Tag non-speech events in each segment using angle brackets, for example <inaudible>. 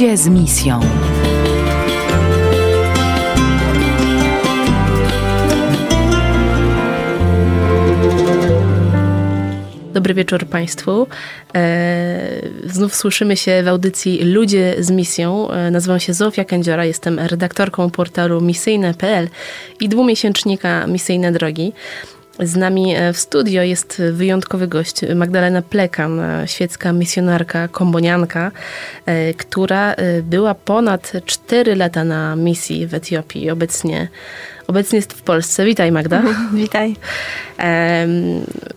Ludzie z misją. Dobry wieczór Państwu. E, znów słyszymy się w audycji Ludzie z misją. E, nazywam się Zofia Kędziora, jestem redaktorką portalu misyjne.pl i dwumiesięcznika Misyjne Drogi. Z nami e, w studio jest wyjątkowy gość, Magdalena Plekan, świecka misjonarka, kombonianka, która była ponad 4 lata na misji w Etiopii. Obecnie Obecnie jest w Polsce. Witaj Magda. <laughs> Witaj.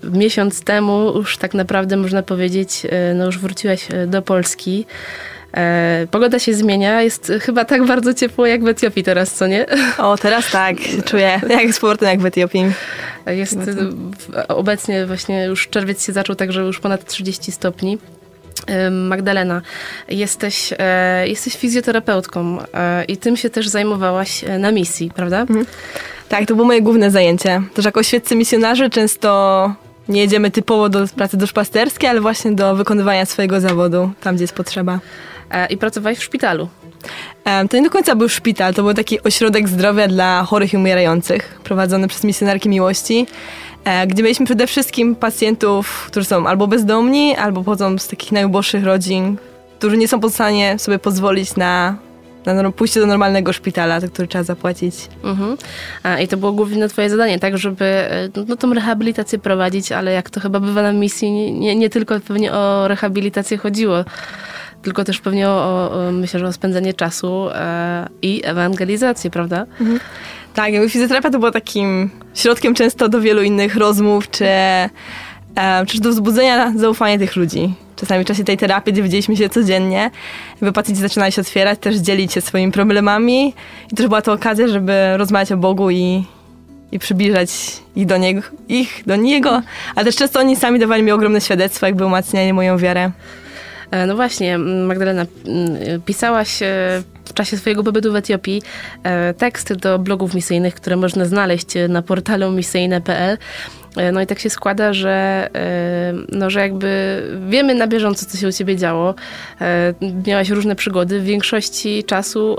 Miesiąc temu już tak naprawdę można powiedzieć, e, no już wróciłaś e, do Polski. E, pogoda się zmienia, jest chyba tak bardzo ciepło jak w Etiopii teraz, co nie? O, teraz tak, czuję jak sportem jak w Etiopii. Jest obecnie właśnie już czerwiec się zaczął, także już ponad 30 stopni. Magdalena, jesteś, e, jesteś fizjoterapeutką e, i tym się też zajmowałaś e, na misji, prawda? Mhm. Tak, to było moje główne zajęcie. Też jako świeccy misjonarze często nie jedziemy typowo do pracy duszpasterskiej, ale właśnie do wykonywania swojego zawodu, tam gdzie jest potrzeba. I pracowałeś w szpitalu? To nie do końca był szpital, to był taki ośrodek zdrowia dla chorych i umierających, prowadzony przez misjonarki miłości. E, gdzie mieliśmy przede wszystkim pacjentów, którzy są albo bezdomni, albo pochodzą z takich najuboższych rodzin, którzy nie są w stanie sobie pozwolić na na pójście do normalnego szpitala, za który trzeba zapłacić. Mhm. A, I to było główne twoje zadanie, tak, żeby e, no, no, tą rehabilitację prowadzić, ale jak to chyba bywa na misji, nie, nie tylko pewnie o rehabilitację chodziło, tylko też pewnie o, o myślę, że o spędzenie czasu e, i ewangelizację, prawda? Mhm. Tak, jakby fizjoterapia to była takim środkiem często do wielu innych rozmów, czy, e, czy do wzbudzenia zaufania tych ludzi. Czasami w czasie tej terapii, gdzie widzieliśmy się codziennie, jakby pacjenci zaczynali się otwierać, też dzielić się swoimi problemami i też była to okazja, żeby rozmawiać o Bogu i, i przybliżać ich do Niego, ich do Niego, ale też często oni sami dawali mi ogromne świadectwo, jakby umacniali moją wiarę. E, no właśnie, Magdalena, pisałaś e, w czasie swojego pobytu w Etiopii e, tekst do blogów misyjnych, które można znaleźć na portalu misyjne.pl. No i tak się składa, że, no, że jakby wiemy na bieżąco, co się u ciebie działo. Miałaś różne przygody. W większości czasu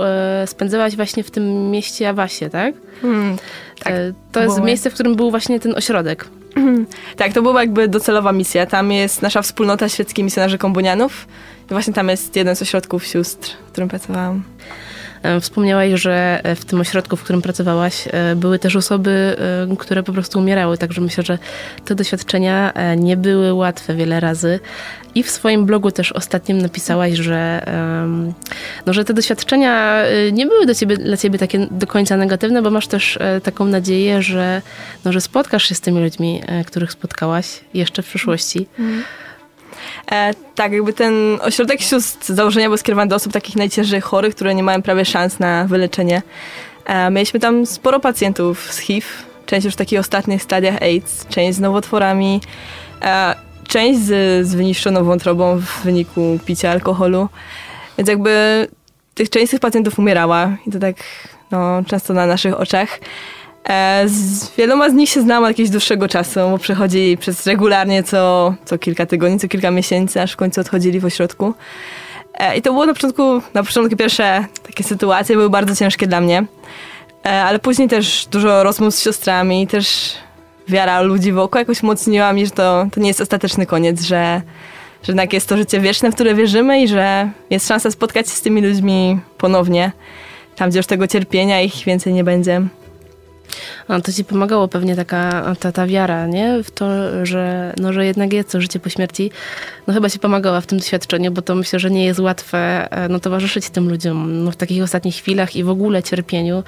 spędzałaś właśnie w tym mieście Awasie, tak? Hmm, tak. To jest miejsce, w którym był właśnie ten ośrodek. <clears throat> Tak, to była jakby docelowa misja. Tam jest nasza wspólnota świeckich misjonarzy kombunianów. I właśnie tam jest jeden z ośrodków sióstr, w którym pracowałam. E, wspomniałaś, że e, w tym ośrodku, w którym pracowałaś, e, były też osoby, które po prostu umierały, także myślę, że te doświadczenia nie były łatwe wiele razy. I w swoim blogu też ostatnim napisałaś, że, no, że te doświadczenia nie były do ciebie, dla ciebie takie do końca negatywne, bo masz też taką nadzieję, że, no, że spotkasz się z tymi ludźmi, których spotkałaś jeszcze w przyszłości. Mm. E, tak, jakby ten ośrodek sióstr założenia był skierowany do osób takich najciężej chorych, które nie mają prawie szans na wyleczenie. E, mieliśmy tam sporo pacjentów z HIV, część już w takich ostatnich stadiach AIDS, część z nowotworami, e, część z, z wyniszczoną wątrobą w wyniku picia alkoholu. Więc jakby tych część tych pacjentów umierała i to tak no, często na naszych oczach. E, z wieloma z nich się znam od jakiegoś dłuższego czasu, bo przechodzili przez regularnie co, co kilka tygodni, co kilka miesięcy, aż w końcu odchodzili w ośrodku. E, I to było na początku, na początku pierwsze takie sytuacje były bardzo ciężkie dla mnie, e, ale później też dużo rozmów z siostrami, też wiara ludzi wokół jakoś umocniła mi, że to, to nie jest ostateczny koniec, że, że jednak jest to życie wieczne, w które wierzymy i że jest szansa spotkać się z tymi ludźmi ponownie, tam gdzie już tego cierpienia ich więcej nie będzie. A to ci pomagało pewnie taka ta, ta wiara, nie? W to, że, no, że jednak jest to życie po śmierci. No chyba się pomagała w tym doświadczeniu, bo to myślę, że nie jest łatwe e, no, towarzyszyć tym ludziom no, w takich ostatnich chwilach i w ogóle cierpieniu.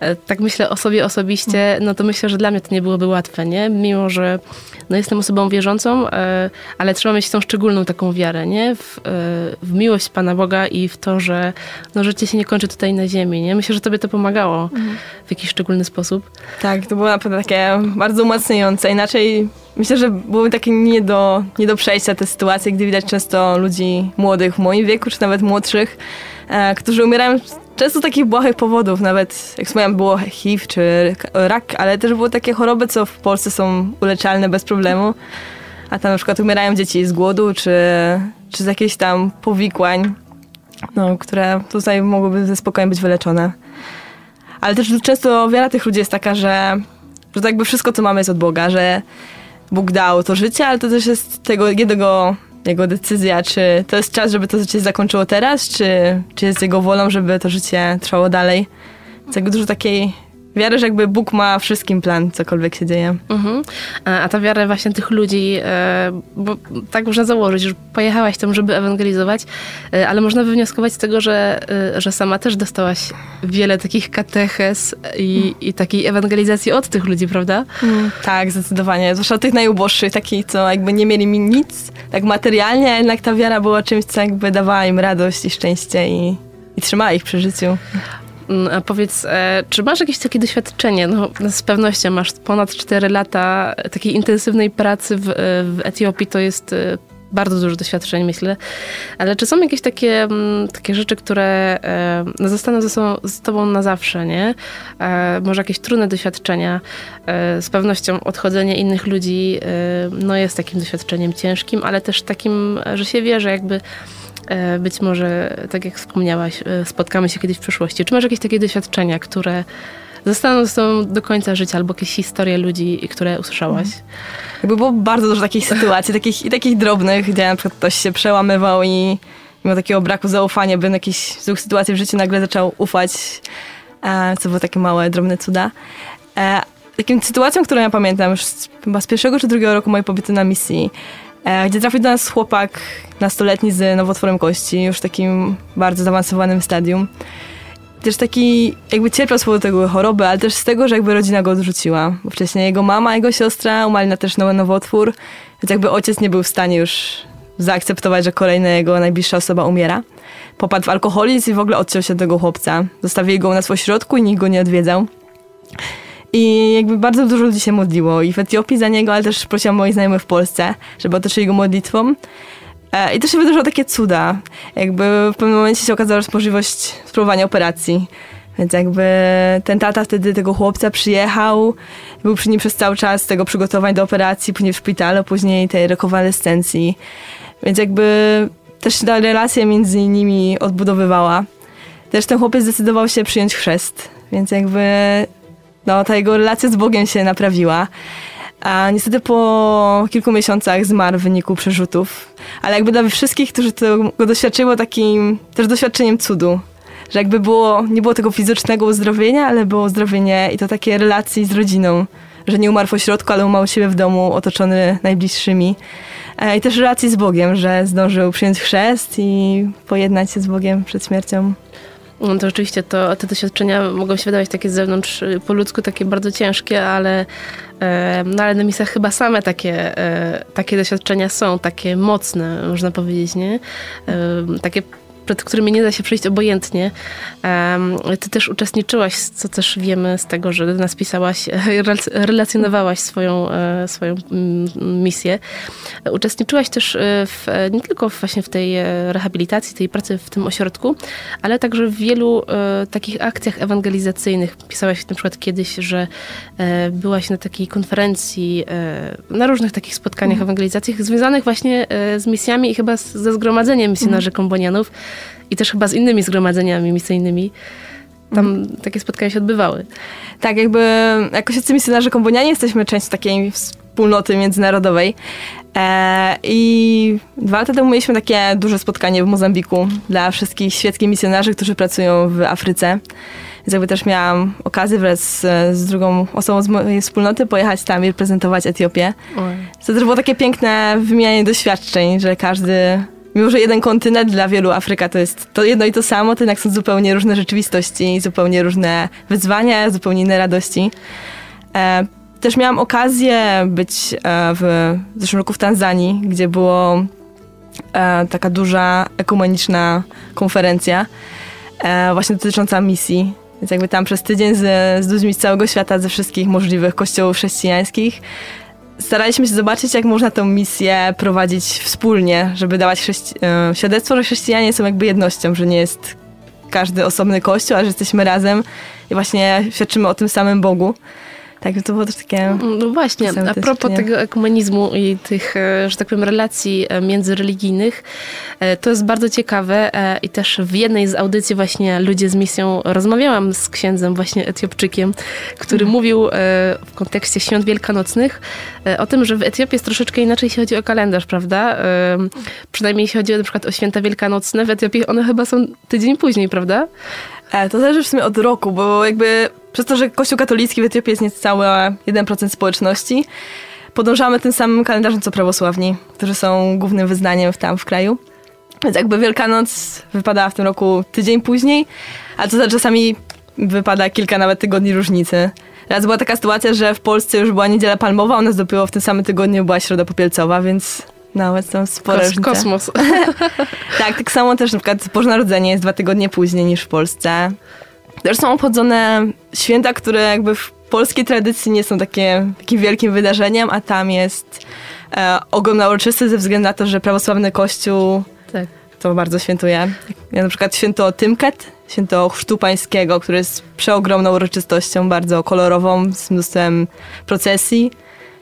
E, tak myślę o sobie osobiście, no to myślę, że dla mnie to nie byłoby łatwe, nie? Mimo, że no jestem osobą wierzącą, e, ale trzeba mieć tą szczególną taką wiarę, nie? W, e, w miłość Pana Boga i w to, że no, życie się nie kończy tutaj na ziemi, nie? Myślę, że tobie to pomagało w jakiś szczególny sposób. Tak, to było naprawdę takie bardzo umacniające. Inaczej myślę, że były takie nie do, nie do przejścia te sytuacje, gdy widać często ludzi młodych w moim wieku, czy nawet młodszych, którzy umierają często takich błahych powodów, nawet jak wspomniałam, było HIV czy rak, ale też były takie choroby, co w Polsce są uleczalne bez problemu, a tam na przykład umierają dzieci z głodu czy, czy z jakichś tam powikłań. no, które tutaj mogłyby ze spokojem być wyleczone. Ale też często wiara tych ludzi jest taka, że, że to jakby wszystko, co mamy jest od Boga, że Bóg dał to życie, ale to też jest tego jednego jego decyzja, czy to jest czas, żeby to życie zakończyło teraz, czy, czy jest jego wolą, żeby to życie trwało dalej. Jest jakby dużo takiej wiary, że jakby Bóg ma wszystkim plan, cokolwiek się dzieje. Mhm. A ta wiara właśnie tych ludzi, e, bo tak można założyć, że pojechałaś tam, żeby ewangelizować, e, ale można wywnioskować z tego, że, e, że sama też dostałaś wiele takich kateches i, i takiej ewangelizacji od tych ludzi, prawda? Mm, tak, zdecydowanie. Zwłaszcza od tych najuboższych, takich, co jakby nie mieli mi nic, tak materialnie, a jednak ta wiara była czymś, co jakby dawała im radość i szczęście i, i trzymała ich przy życiu. Mm, a powiedz, e, czy masz jakieś takie doświadczenie? No, z pewnością masz ponad 4 lata takiej intensywnej pracy w, e, w Etiopii, to jest e, bardzo dużo doświadczeń, myślę. Ale czy są jakieś takie, mm, takie rzeczy, które no, zostaną ze sobą, z tobą na zawsze, nie? Może jakieś trudne doświadczenia. Z pewnością odchodzenie innych ludzi no, jest takim doświadczeniem ciężkim, ale też takim, że się wie, że jakby być może, tak jak wspomniałaś, e, spotkamy się kiedyś w przyszłości. Czy masz jakieś takie doświadczenia, które zostaną z tobą do końca życia, albo jakieś historie ludzi, które usłyszałaś? Mhm. Jakby było bardzo dużo takich sytuacji, takich, i takich drobnych, gdzie na przykład ktoś się przełamywał i mimo takiego braku zaufania, by na jakiejś złych sytuacji w życiu nagle zaczął ufać, e, co było takie małe, drobne cuda. Takim sytuacją, którą ja pamiętam już chyba z pierwszego czy drugiego roku mojej pobytu na misji, E, gdzie trafił do nas chłopak nastoletni z nowotworem kości, już w takim bardzo zaawansowanym stadium. Też taki jakby cierpiał z powodu tego choroby, ale też z tego, że jakby rodzina go odrzuciła. Bo wcześniej jego mama, jego siostra umarli na też nowy nowotwór, więc jakby ojciec nie był w stanie już zaakceptować, że kolejna jego najbliższa osoba umiera. Popadł w alkoholizm i w ogóle odciął się od tego chłopca. Zostawili go u nas w ośrodku i nikt go nie odwiedzał. I jakby bardzo dużo ludzi się modliło i w Etiopii za niego, ale też prosiłam moich znajomych w Polsce, żeby otoczyli go modlitwą. E, I też się wydarzyło takie cuda. Jakby w pewnym momencie się jest możliwość spróbowania operacji. Więc jakby ten tata wtedy tego chłopca przyjechał, był przy nim przez cały czas tego przygotowań do operacji, później w szpitalu, później tej rekonwalescencji. Więc jakby też ta relacja między nimi odbudowywała. Też ten chłopiec zdecydował się przyjąć chrzest, więc jakby no, ta jego relacja z Bogiem się naprawiła. A niestety po kilku miesiącach zmarł w wyniku przerzutów. Ale jakby dla wszystkich, którzy tego doświadczyło takim też doświadczeniem cudu. Że jakby było, nie było tego fizycznego uzdrowienia, ale było uzdrowienie i to takie relacji z rodziną. Że nie umarł w ośrodku, ale umarł siebie w domu, otoczony najbliższymi. E, I też relacji z Bogiem, że zdążył przyjąć chrzest i pojednać się z Bogiem przed śmiercią. No to rzeczywiście to, te doświadczenia mogą się wydawać takie z zewnątrz y, po ludzku, takie bardzo ciężkie, ale, no, ale na misjach chyba same takie, e, takie doświadczenia są, takie mocne, można powiedzieć, nie? Takie przed którymi nie da się przejść obojętnie. Ty też uczestniczyłaś, co też wiemy z tego, że do nas pisałaś, <laughs> relacjonowałaś swoją, e, swoją misję. Uczestniczyłaś też e, w, nie tylko właśnie w tej e, rehabilitacji, tej pracy w tym ośrodku, ale także w wielu takich akcjach ewangelizacyjnych. Pisałaś na przykład kiedyś, że byłaś na takiej konferencji, na różnych takich spotkaniach mhm. ewangelizacyjnych związanych właśnie z misjami i chyba ze zgromadzeniem misjonarzy mhm. kombonianów i też chyba z innymi zgromadzeniami misyjnymi. Tam mm. takie spotkania się odbywały. Tak, jakby jako siedcy misjonarze kombonianie jesteśmy częścią takiej wspólnoty międzynarodowej. E, I dwa lata temu mieliśmy takie duże spotkanie w Mozambiku dla wszystkich świeckich misjonarzy, którzy pracują w Afryce. Więc jakby też miałam okazję wraz z, z drugą osobą z mojej wspólnoty pojechać tam i reprezentować Etiopię. Oj. To też było takie piękne wymianie doświadczeń, że każdy mimo że jeden kontynent dla wielu Afryka to jest to jedno i to samo, to jednak są zupełnie różne rzeczywistości, zupełnie różne wyzwania, zupełnie inne radości. E, też miałam okazję być e, w zeszłym roku w Tanzanii, gdzie było e, taka duża ekumeniczna konferencja e, właśnie dotycząca misji. Więc jakby tam przez tydzień z, z ludźmi z całego świata, ze wszystkich możliwych kościołów chrześcijańskich staraliśmy się zobaczyć, jak można tę misję prowadzić wspólnie, żeby dawać chrześci- e, świadectwo, że chrześcijanie są jakby jednością, że nie jest każdy osobny kościół, a że jesteśmy razem i właśnie świadczymy o tym samym Bogu. Tak, to było też takie... No właśnie, a propos tego ekumenizmu i tych, e, że tak powiem, relacji e, międzyreligijnych, e, to jest bardzo ciekawe i też w jednej z audycji właśnie Ludzie z misją rozmawiałam z księdzem właśnie Etiopczykiem, który mhm. mówił w kontekście świąt wielkanocnych o tym, że w Etiopii jest troszeczkę inaczej, jeśli chodzi o kalendarz, prawda? Przynajmniej jeśli chodzi na przykład o święta wielkanocne, w Etiopii one chyba są tydzień później, prawda? To zależy w sumie od roku, bo jakby przez to, że Kościół katolicki w Etiopii jest niecałe 1% społeczności, podążamy tym samym kalendarzem co prawosławni, którzy są głównym wyznaniem w tam w kraju. Więc jakby Wielkanoc wypadała w tym roku tydzień później, a to czasami wypada kilka nawet tygodni różnicy. Raz była taka sytuacja, że w Polsce już była niedziela palmowa, u nas dopiero w tym samym tygodniu była środa popielcowa, więc nawet są spore Kos, różnice. Kosmos. <laughs> tak, tak samo też na przykład Boże Narodzenie jest dwa tygodnie później niż w Polsce. Też są obchodzone święta, które jakby w polskiej tradycji nie są takie, takim wielkim wydarzeniem, a tam jest e, ogromna uroczystość ze względu na to, że prawosławny kościół tak. to bardzo świętuje. Ja na przykład święto Tymket, święto Chrztu Pańskiego, które jest przeogromną uroczystością, bardzo kolorową, z mnóstwem procesji,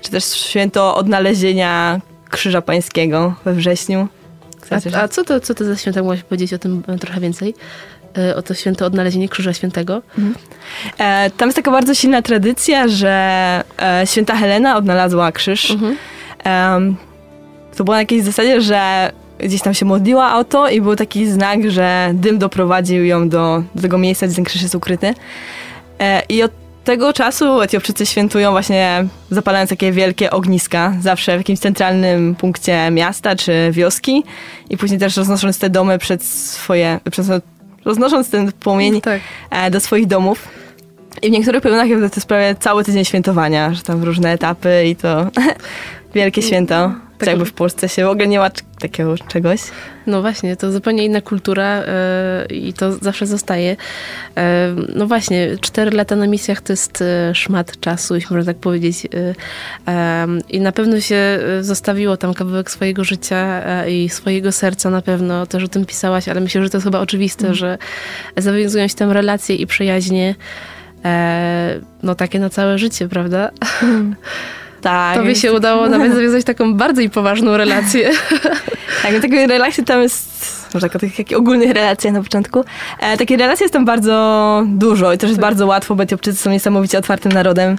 czy też święto odnalezienia Krzyża Pańskiego we wrześniu. A, a, co, to, co to za święta? Mogłaś powiedzieć o tym trochę więcej? E, o to święto odnalezienie Krzyża Świętego. Mhm. E, tam jest taka bardzo silna tradycja, że e, święta Helena odnalazła krzyż. Mhm. E, to było na jakiejś zasadzie, że gdzieś tam się modliła o to i był taki znak, że dym doprowadził ją do, do tego miejsca, gdzie ten krzyż jest ukryty. E, I od tego czasu Etiopczycy świętują właśnie zapalając takie wielkie ogniska, zawsze w jakimś centralnym punkcie miasta czy wioski i później też roznosząc te domy przed swoje, przed roznosząc ten płomień tak. E, do swoich domów. I w niektórych pełnach to jest prawie cały tydzień świętowania, że tam różne etapy i to <laughs> wielkie święto. Tak jakby w Polsce się w ogóle nie ma takiego czegoś. No właśnie, to zupełnie inna kultura yy, i to zawsze zostaje. Yy, no właśnie, cztery lata na misjach to jest yy, szmat czasu, jeśli można tak powiedzieć. I na pewno się zostawiło tam kawałek swojego życia i swojego serca na pewno. Też o tym pisałaś, ale myślę, że to jest chyba oczywiste, mm. że zawiązują się tam relacje i przyjaźnie no takie na całe życie, prawda? Mm. <laughs> Tak. Tobie się udało nawet <laughs> zawiązać taką bardziej poważną relację. <laughs> tak, no takie relacje tam jest, może tak o takich ogólnych relacjach na początku. E, takie relacje jest tam bardzo dużo i też jest tak. bardzo łatwo, bo Etiopczycy są niesamowicie otwartym narodem,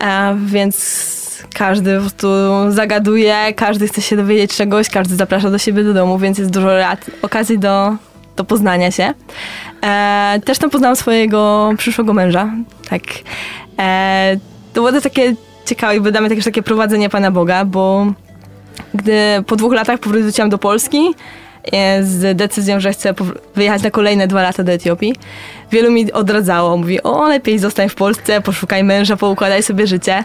e, więc każdy po prostu zagaduje, każdy chce się dowiedzieć czegoś, każdy zaprasza do siebie do domu, więc jest dużo okazji do, do poznania się. E, też tam poznałam swojego przyszłego męża, tak. E, to było to takie ciekawe i wydamy też takie prowadzenie Pana Boga, bo gdy po dwóch latach powróciłam do Polski e, z decyzją, że chcę wyjechać na kolejne dwa lata do Etiopii, wielu mi odradzało. Mówi, o lepiej zostań w Polsce, poszukaj męża, poukładaj sobie życie.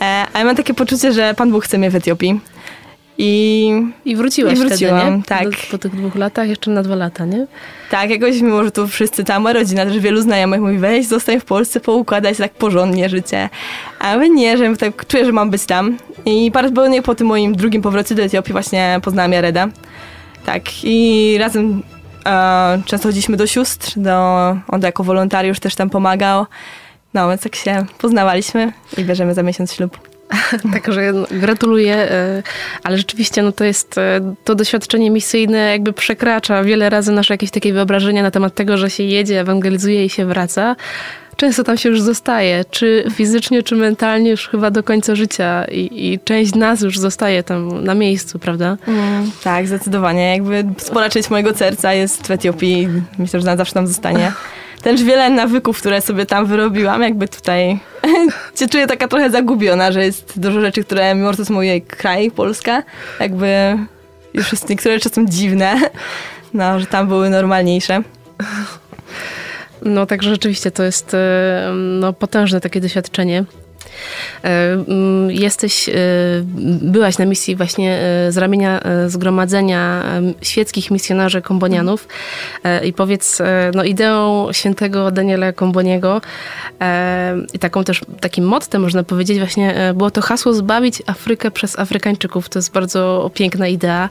E, a ja mam takie poczucie, że Pan Bóg chce mnie w Etiopii. I, I wróciłaś I wróciłam, wtedy, nie? tak. Do, po tych dwóch latach, jeszcze na dwa lata, nie? Tak, jakoś mimo, że tu wszyscy, tam moja rodzina, też wielu znajomych mówi, weź, zostań w Polsce, poukładać tak porządnie życie. A my nie, że tak czuję, że mam być tam. I parę nie po tym moim drugim powrocie do Etiopii właśnie poznałam Jareda. Tak, i razem e, często chodziliśmy do sióstr, do, on jako wolontariusz też tam pomagał. No, więc tak się poznawaliśmy i bierzemy za miesiąc ślub. <laughs> Także gratuluję, e, ale rzeczywiście no to jest, e, to doświadczenie misyjne jakby przekracza wiele razy nasze jakieś takie wyobrażenia na temat tego, że się jedzie, ewangelizuje i się wraca. Często tam się już zostaje, czy fizycznie, czy mentalnie już chyba do końca życia i, i część nas już zostaje tam na miejscu, prawda? Mm, tak, zdecydowanie. Jakby spora część mojego serca jest w Etiopii. Myślę, że zawsze tam zostanie. też wiele nawyków, które sobie tam wyrobiłam, jakby tutaj <laughs> się czuję taka trochę zagubiona, że jest dużo rzeczy, które mimo, to jest mój kraj, Polska, jakby już jest niektóre rzeczy są dziwne, no, że tam były normalniejsze. No także rzeczywiście to jest no, potężne takie doświadczenie. E, mm, jesteś, e, byłaś na misji właśnie e, z ramienia Zgromadzenia Świeckich Misjonarzy Kombonianów i powiedz, no ideą świętego Daniela Komboniego i taką też, takim mottem można powiedzieć właśnie było to hasło zbawić Afrykę przez Afrykańczyków. To jest bardzo piękna idea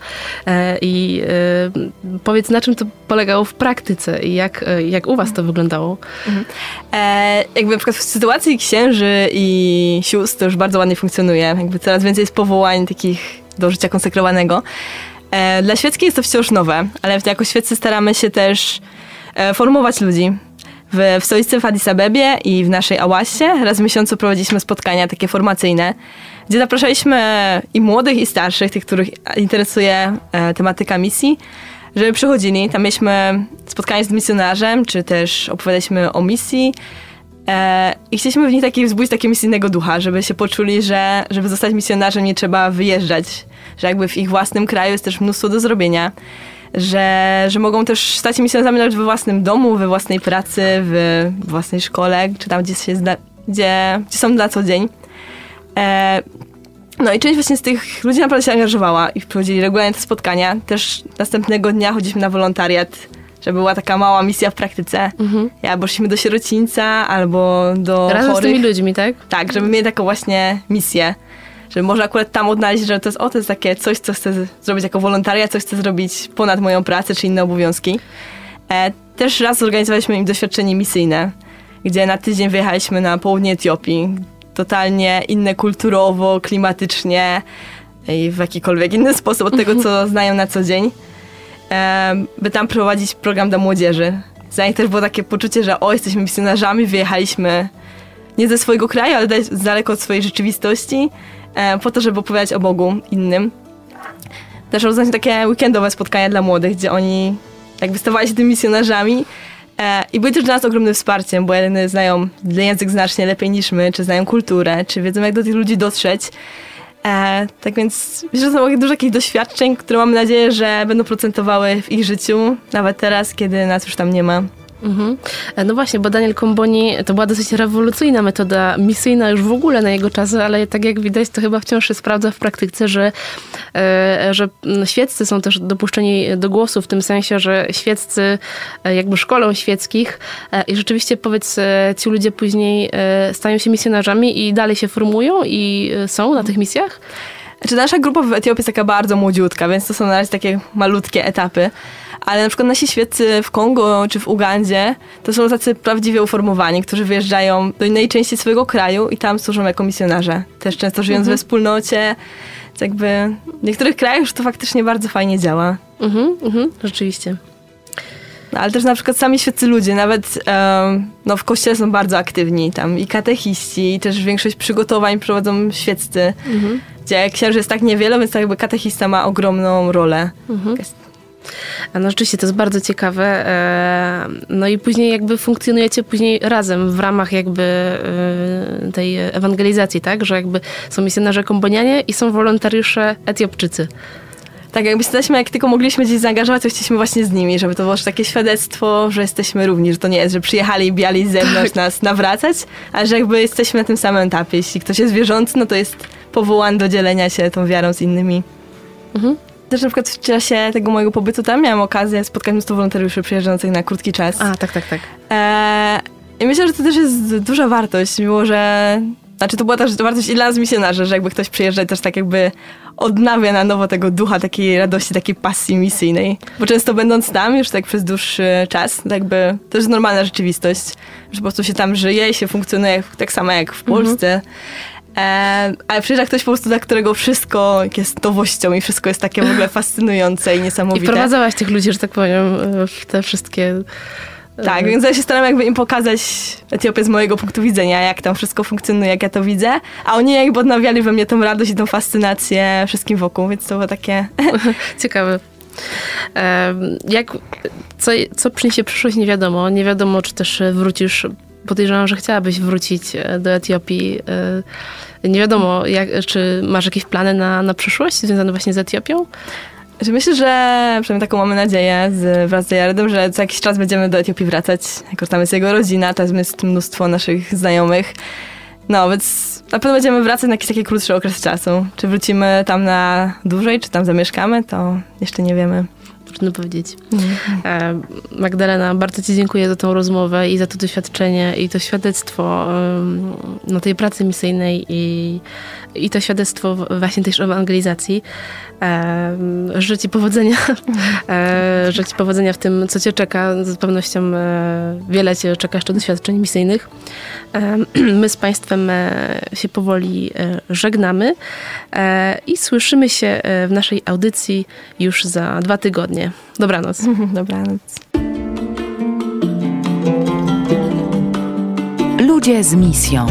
i powiedz na czym to polegało w praktyce i jak, jak u was to wyglądało? Mhm. E, jakby na przykład w sytuacji księży i i sióstr to już bardzo ładnie funkcjonuje. Jakby coraz więcej jest powołań takich do życia konsekrowanego. E, dla świeckiej jest to wciąż nowe, ale jako świeccy staramy się też e, formować ludzi. W, w stolicy w Addis Abebie i w naszej Ałasie raz w miesiącu prowadziliśmy spotkania takie formacyjne, gdzie zapraszaliśmy i młodych, i starszych, tych, których interesuje e, tematyka misji, żeby przychodzili. Tam mieliśmy spotkanie z misjonarzem, czy też opowiadaliśmy o misji. E, I chcieliśmy w nich taki, wzbudzić takiego misyjnego ducha, żeby się poczuli, że żeby zostać misjonarzem nie trzeba wyjeżdżać, że jakby w ich własnym kraju jest też mnóstwo do zrobienia, że, że mogą też stać się misjonarzami nawet we własnym domu, we własnej pracy, w własnej szkole, czy tam, gdzie, się zda, gdzie, gdzie są na co dzień. E, no i część właśnie z tych ludzi naprawdę się angażowała i przychodzili regularnie te spotkania. Też następnego dnia chodziliśmy na wolontariat, żeby była taka mała misja w praktyce. Mhm. Albo szliśmy do sierocińca, albo do Razem chorych. z tymi ludźmi, tak? Tak, żeby mieli taką właśnie misję. Żeby może akurat tam odnaleźć, że to jest, o, to jest takie coś, co chcę zrobić jako wolontariat, coś chcę zrobić ponad moją pracę, czy inne obowiązki. E, też raz zorganizowaliśmy im doświadczenie misyjne, gdzie na tydzień wyjechaliśmy na południe Etiopii, totalnie inne kulturowo, klimatycznie i w jakikolwiek inny sposób od tego, co <laughs> znają na co dzień, by tam prowadzić program dla młodzieży. Za nich też było takie poczucie, że o, jesteśmy misjonarzami, wyjechaliśmy nie ze swojego kraju, ale daleko od swojej rzeczywistości, po to, żeby opowiadać o Bogu innym. Też organizowaliśmy takie weekendowe spotkania dla młodych, gdzie oni jakby stawali się tymi misjonarzami, E, I były też dla nas ogromnym wsparciem, bo jedni znają język znacznie lepiej niż my, czy znają kulturę, czy wiedzą, jak do tych ludzi dotrzeć. E, tak więc myślę, że są dużo takich doświadczeń, które mamy nadzieję, że będą procentowały w ich życiu, nawet teraz, kiedy nas już tam nie ma. Mhm. No właśnie, bo Daniel Komboni to była dosyć rewolucyjna metoda misyjna już w ogóle na jego czasy, ale tak jak widać, to chyba wciąż się sprawdza w praktyce, że, e, że świeccy są też dopuszczeni do głosu w tym sensie, że świeccy e, jakby szkolą świeckich e, i rzeczywiście powiedz, ci ludzie później stają się misjonarzami i dalej się formują i są na tych misjach? Znaczy nasza grupa w Etiopii jest taka bardzo młodziutka, więc to są na razie takie malutkie etapy ale na przykład nasi świeccy w Kongo czy w Ugandzie to są tacy prawdziwie uformowani, którzy wyjeżdżają do innej części swojego kraju i tam służą jako misjonarze. Też często żyjąc mhm. we wspólnocie. Jakby w niektórych krajach już to faktycznie bardzo fajnie działa. Mhm, mhm, rzeczywiście. No, ale też na przykład sami świeccy ludzie, nawet no, w kościele są bardzo aktywni, tam i katechiści, i też większość przygotowań prowadzą świeccy, mhm. gdzie księży jest tak niewiele, więc tak jakby katechista ma ogromną rolę. Mhm. No rzeczywiście to jest bardzo ciekawe. No i później jakby funkcjonujecie później razem w ramach jakby e, tej ewangelizacji, tak? Że jakby są misjonarze kombonianie i są wolontariusze Etiopczycy. Tak, jakby jesteśmy, jak tylko mogliśmy gdzieś zaangażować, to chcieliśmy właśnie z nimi, żeby to było takie świadectwo, że jesteśmy równi, że to nie jest, że przyjechali i biali z zewnątrz tak. nas nawracać, ale że jakby jesteśmy na tym samym etapie. Jeśli ktoś jest wierzący, no to jest powołany do dzielenia się tą wiarą z innymi. Mhm. Też na przykład w czasie tego mojego pobytu tam miałam okazję spotkać mnóstwo wolontariuszy przyjeżdżających na krótki czas. A, tak, tak, tak. E, I myślę, że to też jest duża wartość, mimo że... Znaczy to była też wartość i dla nas misjonarzy, że jakby ktoś przyjeżdża też tak jakby odnawia na nowo tego ducha takiej radości, takiej pasji misyjnej. Bo często będąc tam już tak przez dłuższy czas, tak jakby to jest normalna rzeczywistość, że po prostu się tam żyje i się funkcjonuje tak samo jak w Polsce. Mhm. E, ale przyjeżdża ktoś po prostu, dla którego wszystko jest nowością i wszystko jest takie w ogóle <laughs> fascynujące i niesamowite. I wprowadzałaś tych ludzi, że tak powiem, w te wszystkie... Tak, e, więc ja się staram jakby im pokazać Etiopię z mojego punktu widzenia, jak tam wszystko funkcjonuje, jak ja to widzę, a oni jakby odnawiali we mnie tą radość i tą fascynację wszystkim wokół, więc to było takie... <laughs> Ciekawe. Jak, co, co przyniesie przyszłość, nie wiadomo. Nie wiadomo, czy też wrócisz podejrzewam, że chciałabyś wrócić e, do Etiopii. E, nie wiadomo, jak, czy masz jakieś plany na, na przyszłość związane właśnie z Etiopią? Że myślę, że przynajmniej taką mamy nadzieję z, wraz z Jaredem, że za jakiś czas będziemy do Etiopii wracać. Jako tam jest jego rodzina, tam jest mnóstwo naszych znajomych. No, więc na pewno będziemy wracać na jakiś taki krótszy okres czasu. Czy wrócimy tam na dłużej, czy tam zamieszkamy, to jeszcze nie wiemy. Trudno powiedzieć. E, Magdalena, bardzo Ci dziękuję za tą rozmowę i za to doświadczenie i to świadectwo no, tej pracy misyjnej i, i to świadectwo właśnie też ewangelizacji. E, Życzę Ci powodzenia. E, Życzę Ci powodzenia w tym, co Cię czeka. Z pewnością wiele Cię czeka jeszcze doświadczeń misyjnych. <clears throat> My z Państwem się powoli żegnamy i słyszymy się w naszej audycji już za dwa tygodnie. Dobranoc. <laughs> Dobranoc. Ludzie z misją.